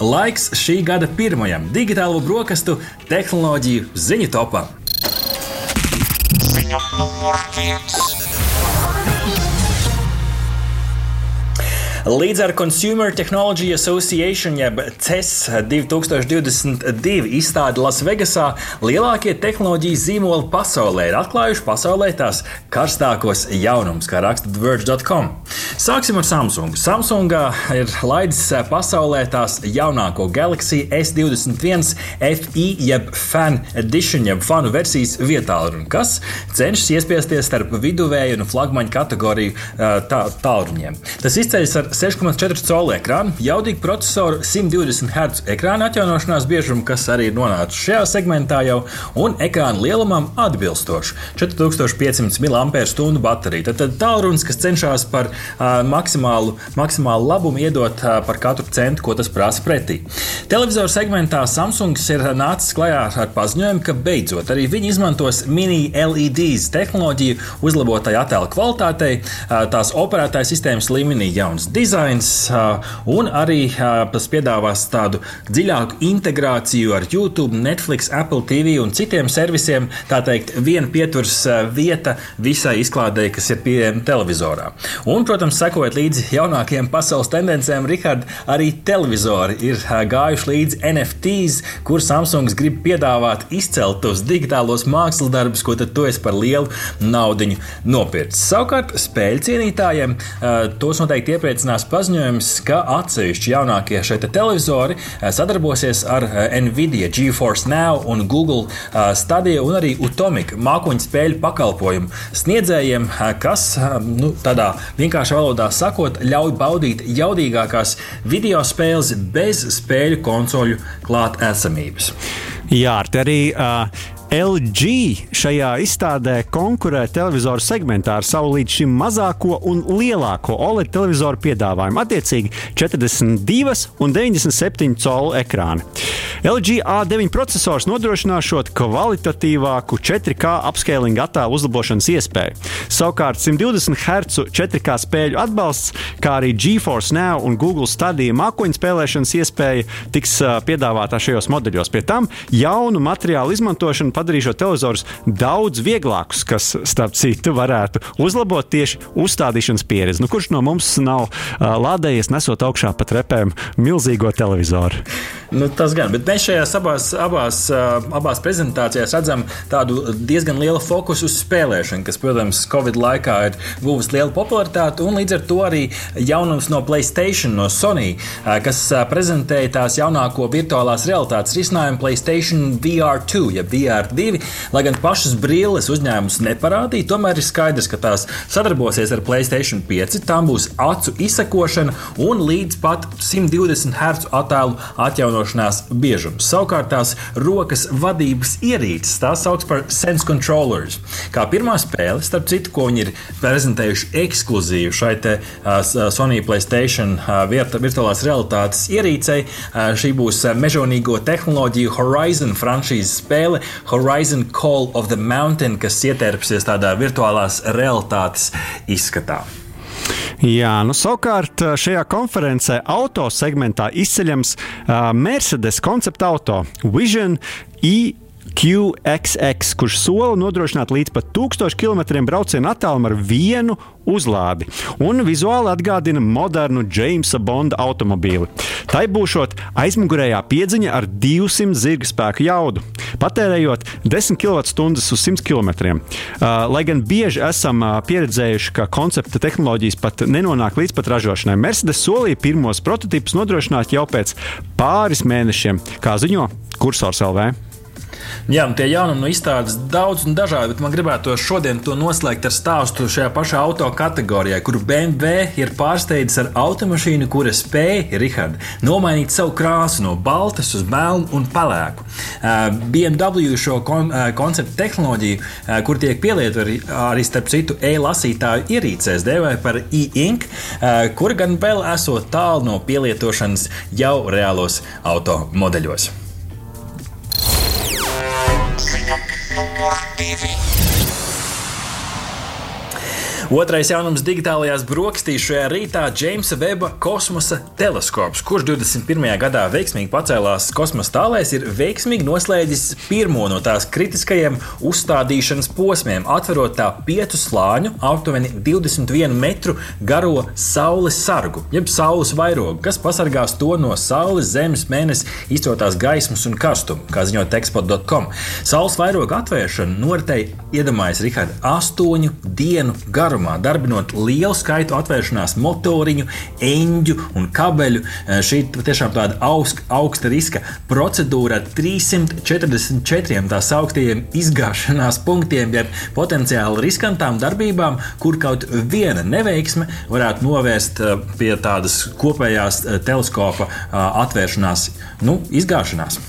Laiks šī gada pirmajam digitālo brokastu tehnoloģiju ziņu topam. Līdz ar Consumer Technology Association, jeb CES 2022 izstādi Lasvegasā, lielākie tehnoloģiju zīmoli pasaulē ir atklājuši pasaulē tās karstākos jaunumus, kā raksta TheVerge.com. Sāksim ar Samsung. Samsungā ir laidis pasaulē tās jaunāko Galaxy S21 FI, jeb Fan Edition, jeb fanu versijas vietālruni, kas cenšas iespiesties starp viduvēju un flagmaņu kategoriju tā, tālruņiem. Tas izceļas ar 6,4 colu ekrānu, jaudīgu procesoru, 120 Hz ekrāna atjaunošanās biežumu, kas arī ir nonācis šajā segmentā jau, un ekrāna lielumam atbilstošu 4500 mAh bateriju. Tad, tad tālrunis, kas cenšas par uh, maksimālu, maksimālu labumu iedot par katru centu, ko tas prasa pretī. Televizoru segmentā Samsung ir nācis klajā ar paziņojumu, ka beidzot arī viņi izmantos mini LEDs tehnoloģiju uzlabotai attēlu kvalitātei, tās operētāja sistēmas līmenī jauns dizains, un arī tas piedāvās tādu dziļāku integrāciju ar YouTube, Netflix, Apple TV un citiem servisiem. Tā teikt, viena pieturas vieta visai izklādēji, kas ir pieejama televizorā. Un, protams, sekojot līdzi jaunākajiem pasaules tendencēm, Rihard, arī televizori ir gājuši līdzi NFTs, kur Samsungs grib piedāvāt izceltos digitālos mākslas darbus, ko tu esi par lielu naudu nopircis. Savukārt, spēļu cienītājiem tos noteikti iepriecinās paziņojums, ka atsevišķi jaunākie šeit televizori eh, sadarbosies ar Nvidia, GeForce Now un Google Stadia un arī Utomik mākoņu spēļu pakalpojumu sniedzējiem, kas nu, tādā vienkāršā valodā sakot, ļauj baudīt jaudīgākās video spēles bez spēļu konsoļu klātesamības. Jā, arī uh, LG šajā izstādē konkurē televizoru segmentā ar savu līdz šim mazāko un lielāko OLED televizoru piedāvājumu, attiecīgi 42 un 97 colu ekrāni. LG A9 processors nodrošināšot kvalitatīvāku 4K upscaling attēlu uzlabošanas iespēju. Savukārt 120 Hz 4K spēļu atbalsts, kā arī GeForce Now un Google Stadia mākoņu spēlēšanas iespēja tiks piedāvātā šajos modeļos. Pie tam jaunu materiālu izmantošanu padarīšot televizorus daudz vieglākus, kas, starp citu, varētu uzlabot tieši uzstādīšanas pieredzi. Nu, kurš no mums nav uh, lādējies, nesot augšā pa trepēm milzīgo televizoru? Nu, tas gan, bet mēs šajās abās, abās, abās prezentācijās redzam tādu diezgan lielu fokusu uz spēlēšanu, kas, protams, Covid laikā ir guvusi lielu popularitāti, un līdz ar to arī jaunums no Playstation, no Sony, kas prezentēja tās jaunāko virtuālās realitātes risinājumu Playstation VR2, ja VR2, lai gan pašas brilles uzņēmums neparādīja, tomēr ir skaidrs, ka tās sadarbosies ar Playstation 5, tām būs acu izsekošana un līdz pat 120 Hz attēlu atjaunošana atjaunošanās biežums. Savukārt tās rokas vadības ierīces tās sauc par sense controllers. Kā pirmā spēle, starp citu, ko viņi ir prezentējuši ekskluzīvi šai te, uh, Sony Playstation uh, virtuālās realitātes ierīcei, uh, šī būs mežonīgo tehnoloģiju Horizon franšīzes spēle Horizon Call of the Mountain, kas ietērpsies tādā virtuālās realitātes izskatā. Jā, nu savukārt šajā konferencē auto segmentā izceļams Mercedes koncepta auto Vision E. QXX, kurš sola nodrošināt līdz pat 1000 km braucienu attālumu ar vienu uzlādi un vizuāli atgādina modernu Jamesa Bonda automobīli. Tai būšot aizmugurējā piedziņa ar 200 zirga spēku jaudu, patērējot 10 kWh uz 100 km. Uh, lai gan bieži esam uh, pieredzējuši, ka koncepta tehnoloģijas pat nenonāk līdz pat ražošanai, Mercedes solīja pirmos prototipus nodrošināt jau pēc pāris mēnešiem, kā ziņo Kursors LV. Jā, un tie jaunumi no izstādes daudz un dažādi, bet man gribētu šodien to noslēgt ar stāstu šajā pašā auto kategorijā, kur BMW ir pārsteidzis ar automašīnu, kura spēja, Rihard, nomainīt savu krāsu no baltas uz melnu un pelēku. BMW šo kon, konceptu tehnoloģiju, kur tiek pielietota arī, arī starp citu e-lasītāju ierīcēs, dēvē par e-ink, kur gan vēl esot tālu no pielietošanas jau reālos Music. Otrais jaunums digitālajās brokastīs šajā rītā - Džeimsa Veba kosmosa teleskops, kurš 21. gadā veiksmīgi pacēlās kosmosa tālēs, ir veiksmīgi noslēdzis pirmo no tās kritiskajiem uzstādīšanas posmiem, atverot tā piecu slāņu, aptuveni 21 metru garo saules sargu, jeb saules vairogu, kas pasargās to no saules, zemes, mēnesi izcotās gaismas un karstuma, kā ziņo tekspot.com. Saules vairoga atvēršana noritēja iedomājas Rihards astoņu dienu garumā, darbinot lielu skaitu atvēršanās motoriņu, eņģu un kabeļu. Eh, šī tiešām tāda augsta, augsta riska procedūra ar 344 tā sauktiem izgāšanās punktiem, jeb potenciāli riskantām darbībām, kur kaut viena neveiksme varētu novērst eh, pie tādas kopējās eh, teleskopa atvēršanās, nu, izgāšanās.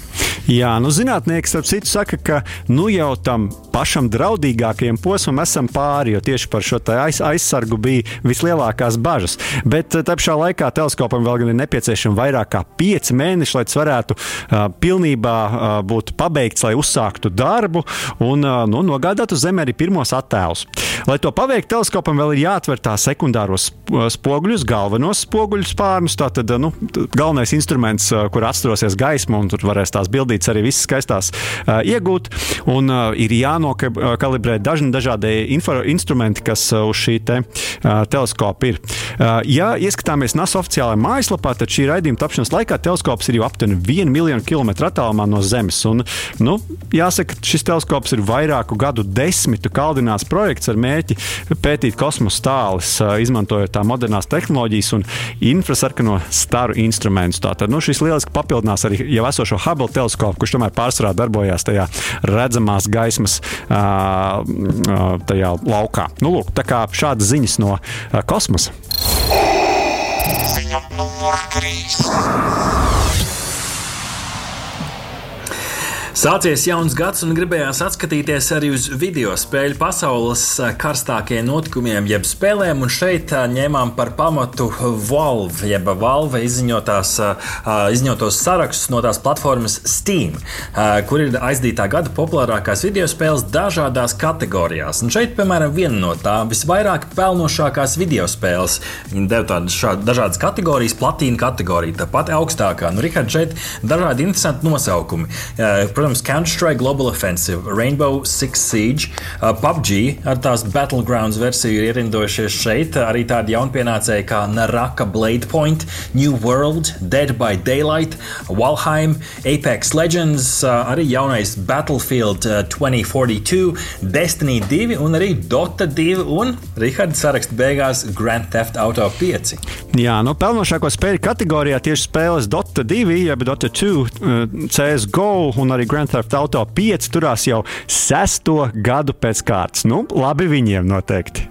Jā, nu, zinātnieki starp citu saka, ka nu jau tam pašam draudīgākajam posmam esam pāri, jo tieši par šo aiz, aizsargu bija vislielākās bažas. Bet tā pašā laikā teleskopam vēl ir nepieciešama vairāk kā pieci mēneši, lai tas varētu uh, pilnībā uh, būt pabeigts, lai uzsāktu darbu un uh, nu, nogādātu Zemē arī pirmos attēlus. Lai to paveiktu, teleskopam vēl ir jāatver tā sekundāros spoguļus, galvenos spoguļu spārnus. Tātad nu, galvenais instruments, kur atstosies gaisma, un tur varēs tās bildīt bildītas arī visas skaistās uh, iegūt. Un uh, ir jānokalibrē dažni dažādi instrumenti, kas uz šī te, uh, teleskopa ir. Uh, ja ieskatāmies NASA oficiālajā mājaslapā, tad šī raidījuma tapšanas laikā teleskops ir jau aptuveni 1 miljonu kilometru attālumā no Zemes. Un, nu, jāsaka, šis teleskops ir vairāku gadu desmitu kaldināts projekts ar mērķi pētīt kosmosa tālus, uh, izmantojot tā modernās tehnoloģijas un infrasarkano staru instrumentus. Tātad nu, šis lieliski papildinās arī jau esošo Hubble teleskopu teleskopu, kurš tomēr pārsvarā darbojās tajā redzamās gaismas uh, tajā laukā. Nu, lūk, tā kā šādas ziņas no uh, kosmosa. Ziņa numur 3. Sācies jauns gads un gribējās atskatīties arī uz video spēļu pasaules karstākajiem notikumiem, jeb spēlēm. Un šeit ņēmām par pamatu Valve, jeb Valve izziņotās, izziņotos sarakstus no tās platformas Steam, kur ir aizdītā gada populārākās video spēles dažādās kategorijās. Un šeit, piemēram, viena no tām visvairāk pelnošākās video spēles. Viņi deva tādas dažādas kategorijas, platīna kategorija, tāpat augstākā. Nu, Rihards, šeit dažādi interesanti nosaukumi. Protams, protams, Counter-Strike Global Offensive, Rainbow Six Siege, uh, PUBG ar tās Battlegrounds versiju ir ierindojušies šeit. Arī tādi jaunpienācēji kā Naraka Blade Point, New World, Dead by Daylight, Valheim, Apex Legends, uh, arī jaunais Battlefield uh, 2042, Destiny 2 un arī Dota 2 un Rihards saraksta beigās Grand Theft Auto 5. Jā, no pelnošāko spēļu kategorijā tieši spēles Dota 2, jeb Dota 2, uh, CSGO un arī Grand Grand Theft Auto 5 turās jau sesto gadu pēc kārtas. Nu, labi viņiem noteikti.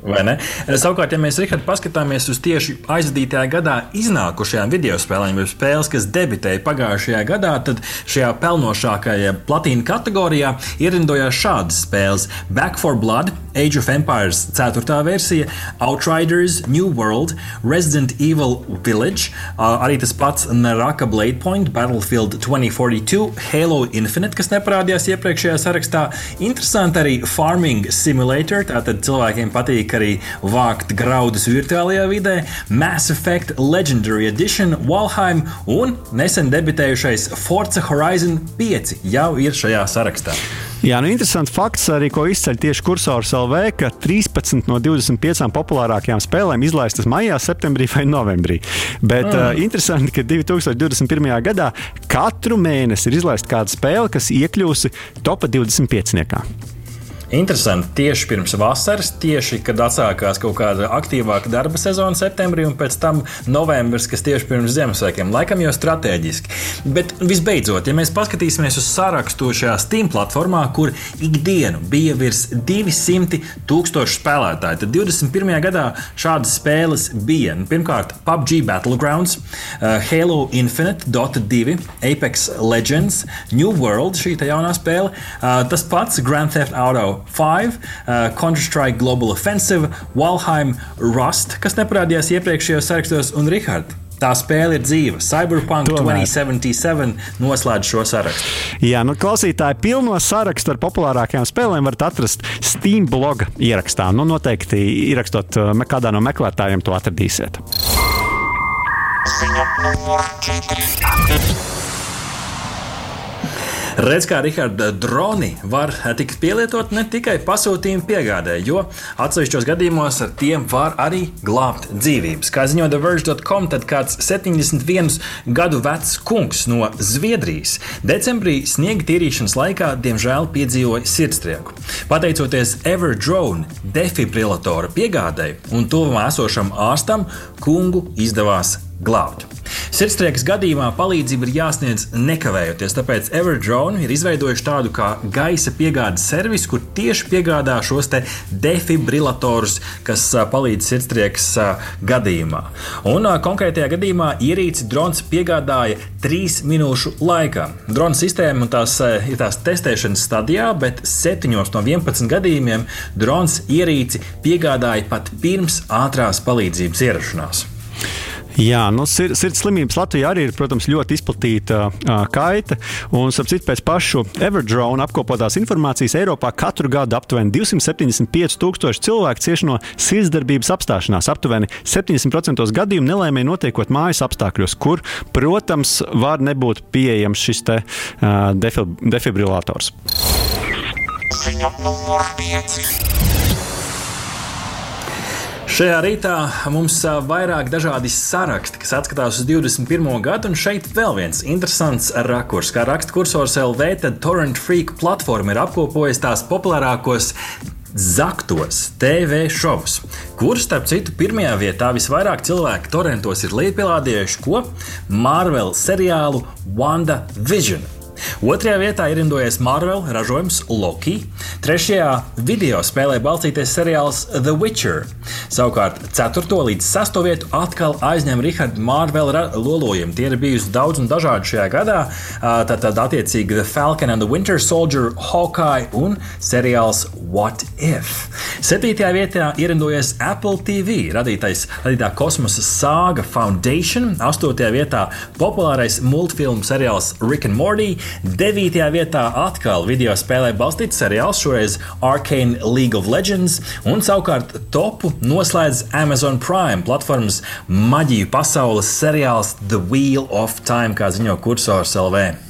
Savukārt, ja mēs Richard, paskatāmies uz tieši aizdītajā gadā iznākušajām video spēlēm, jau spēles, kas debitēja pagājušajā gadā, tad šajā pelnošākajā platīna kategorijā ierindojās šādas spēles: Back for Blood, Age of Empires 4. versija, Outriders, New World, Resident Evil Village, arī tas pats Naraka Blade Point, Battlefield 2042, Halo Infinite, kas neparādījās iepriekšējā sarakstā. Interesanti arī Farming Simulator, tātad cilvēkiem patīk patīk arī vākt graudus virtuālajā vidē, Mass Effect Legendary Edition, Valheim un nesen debitējušais Forza Horizon 5 jau ir šajā sarakstā. Jā, nu interesants fakts arī, ko izceļ tieši kursors LV, ka 13 no 25 populārākajām spēlēm izlaistas maijā, septembrī vai novembrī. Bet mm. uh, interesanti, ka 2021. gadā katru mēnesi ir izlaista kāda spēle, kas iekļūsi top 25. Niekā. Interesanti, tieši pirms vasaras, tieši kad atsākās kaut kāda aktīvāka darba sezona septembrī, un pēc tam novembris, kas tieši pirms Ziemassvētkiem, laikam jau strateģiski. Bet visbeidzot, ja mēs paskatīsimies uz sarakstu šajā Steam platformā, kur ikdienu bija virs 200 tūkstoši spēlētāji, tad 21. gadā šādas spēles bija pirmkārt PUBG Battlegrounds, uh, Halo Infinite, Dota 2, Apex Legends, New World, šī jaunā spēle, uh, tas pats Grand Theft Auto 5, uh, Counter-Strike Global Offensive, Valheim, Rust, kas neparādījās iepriekšējos sarakstos, un Rihards. Tā spēle ir dzīva. Cyberpunk Tomēr. 2077 noslēdz šo sarakstu. Jā, nu, klausītāji, pilno sarakstu ar populārākajām spēlēm varat atrast Steam bloga ierakstā. Nu, noteikti ierakstot uh, kādā no meklētājiem, to atradīsiet. Ziņa numur 4. Redz, kā Rihards, droni var tikt pielietot ne tikai pasūtījumu piegādē, jo atsevišķos gadījumos ar tiem var arī glābt dzīvības. Kā ziņo TheVerge.com, tad kāds 71 gadu vecs kungs no Zviedrijas decembrī sniega tīrīšanas laikā diemžēl piedzīvoja sirdstrieku. Pateicoties Everdrone defibrilatora piegādēji un tuvumā esošam ārstam, kungu izdevās glābt. Sirdstriekas gadījumā palīdzība ir jāsniedz nekavējoties, tāpēc Everdrone ir izveidojuši tādu kā gaisa piegādes servisu, kur tieši piegādā šos defibrilatorus, kas palīdz sirdstriekas gadījumā. Un konkrētajā gadījumā ierīci drons piegādāja 3 minūšu laikā. Drona sistēma tās, ir tās testēšanas stadijā, bet 7 no 11 gadījumiem drons ierīci piegādāja pat pirms ātrās palīdzības ierašanās. Jā, nu, sir, sirds slimības Latvijā arī ir, protams, ļoti izplatīta uh, kaita. Un, ap citu, pēc pašu Everdrone apkopotās informācijas Eiropā katru gadu aptuveni 275 tūkstoši cilvēku cieš no sirdsdarbības apstāšanās. Aptuveni 70% gadījumu nelaimē notiekot mājas apstākļos, kur, protams, var nebūt pieejams šis te, uh, defibrillators. Ziņa numur 5. Šajā rītā mums ir vairāk dažādi saraksti, kas atskatās uz 21. gadu, un šeit vēl viens interesants rakurs. Kā raksta kursors LV, tad Torrent Freak platforma ir apkopojusi tās populārākos Zaktos TV šovus, kurus, starp citu, pirmajā vietā visvairāk cilvēku torrentos ir liepielādējuši ko? Marvel seriālu Wanda Vision. Otrajā vietā ierindojies Marvel ražojums Loki. Trešajā video spēlē balstīties seriāls The Witcher. Savukārt 4. līdz 6. vietu atkal aizņem Rahards Marvel lolojumi. Tie ir bijusi daudz un dažādi šajā gadā. Tad, tad attiecīgi The Falcon and the Winter Soldier, Hawkeye un seriāls What If. 7. vietā ierindojies Apple TV radītais, radītā kosmosa sāga Foundation. 8. vietā populārais multfilmu seriāls Rick and Morty. 9. vietā atkal video spēlē balstīts seriāls, šoreiz Arcane League of Legends, un savukārt topu noslēdz Amazon Prime platformas maģiju pasaules seriāls The Wheel of Time, kā ziņo kursors LV.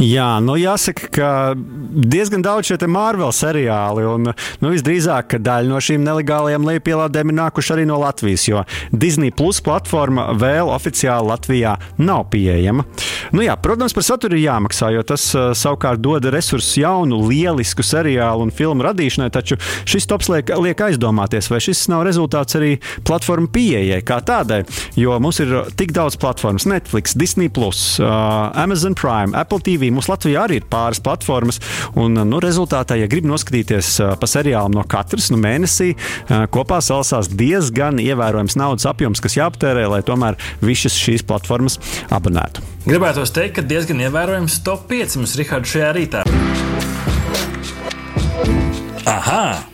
Jā, nu jāsaka, ka diezgan daudz šie Marvel seriāli, un nu, visdrīzāk, ka daļa no šīm nelegālajām lejupielādēm ir nākuši arī no Latvijas, jo Disney Plus platforma vēl oficiāli Latvijā nav pieejama. Nu, jā, protams, par saturu ir jāmaksā, jo tas uh, savukārt dod resursus jaunu, lielisku seriālu un filmu radīšanai, taču šis tops liek, liek aizdomāties, vai šis nav rezultāts arī platformu pieejai kā tādai, jo mums ir tik daudz platformas - Netflix, Disney, Plus, uh, Amazon Prime, Apple TV. TV. Mums Latvijā arī ir pāris platformas. Un, nu, rezultātā, ja grib noskatīties pa seriālam no katras nu, mēnesī, kopā salasās diezgan ievērojams naudas apjoms, kas jāaptērē, lai tomēr visas šīs platformas abonētu. Gribētu teikt, ka diezgan ievērojams top 5 mums Rihards šajā rītā. Aha!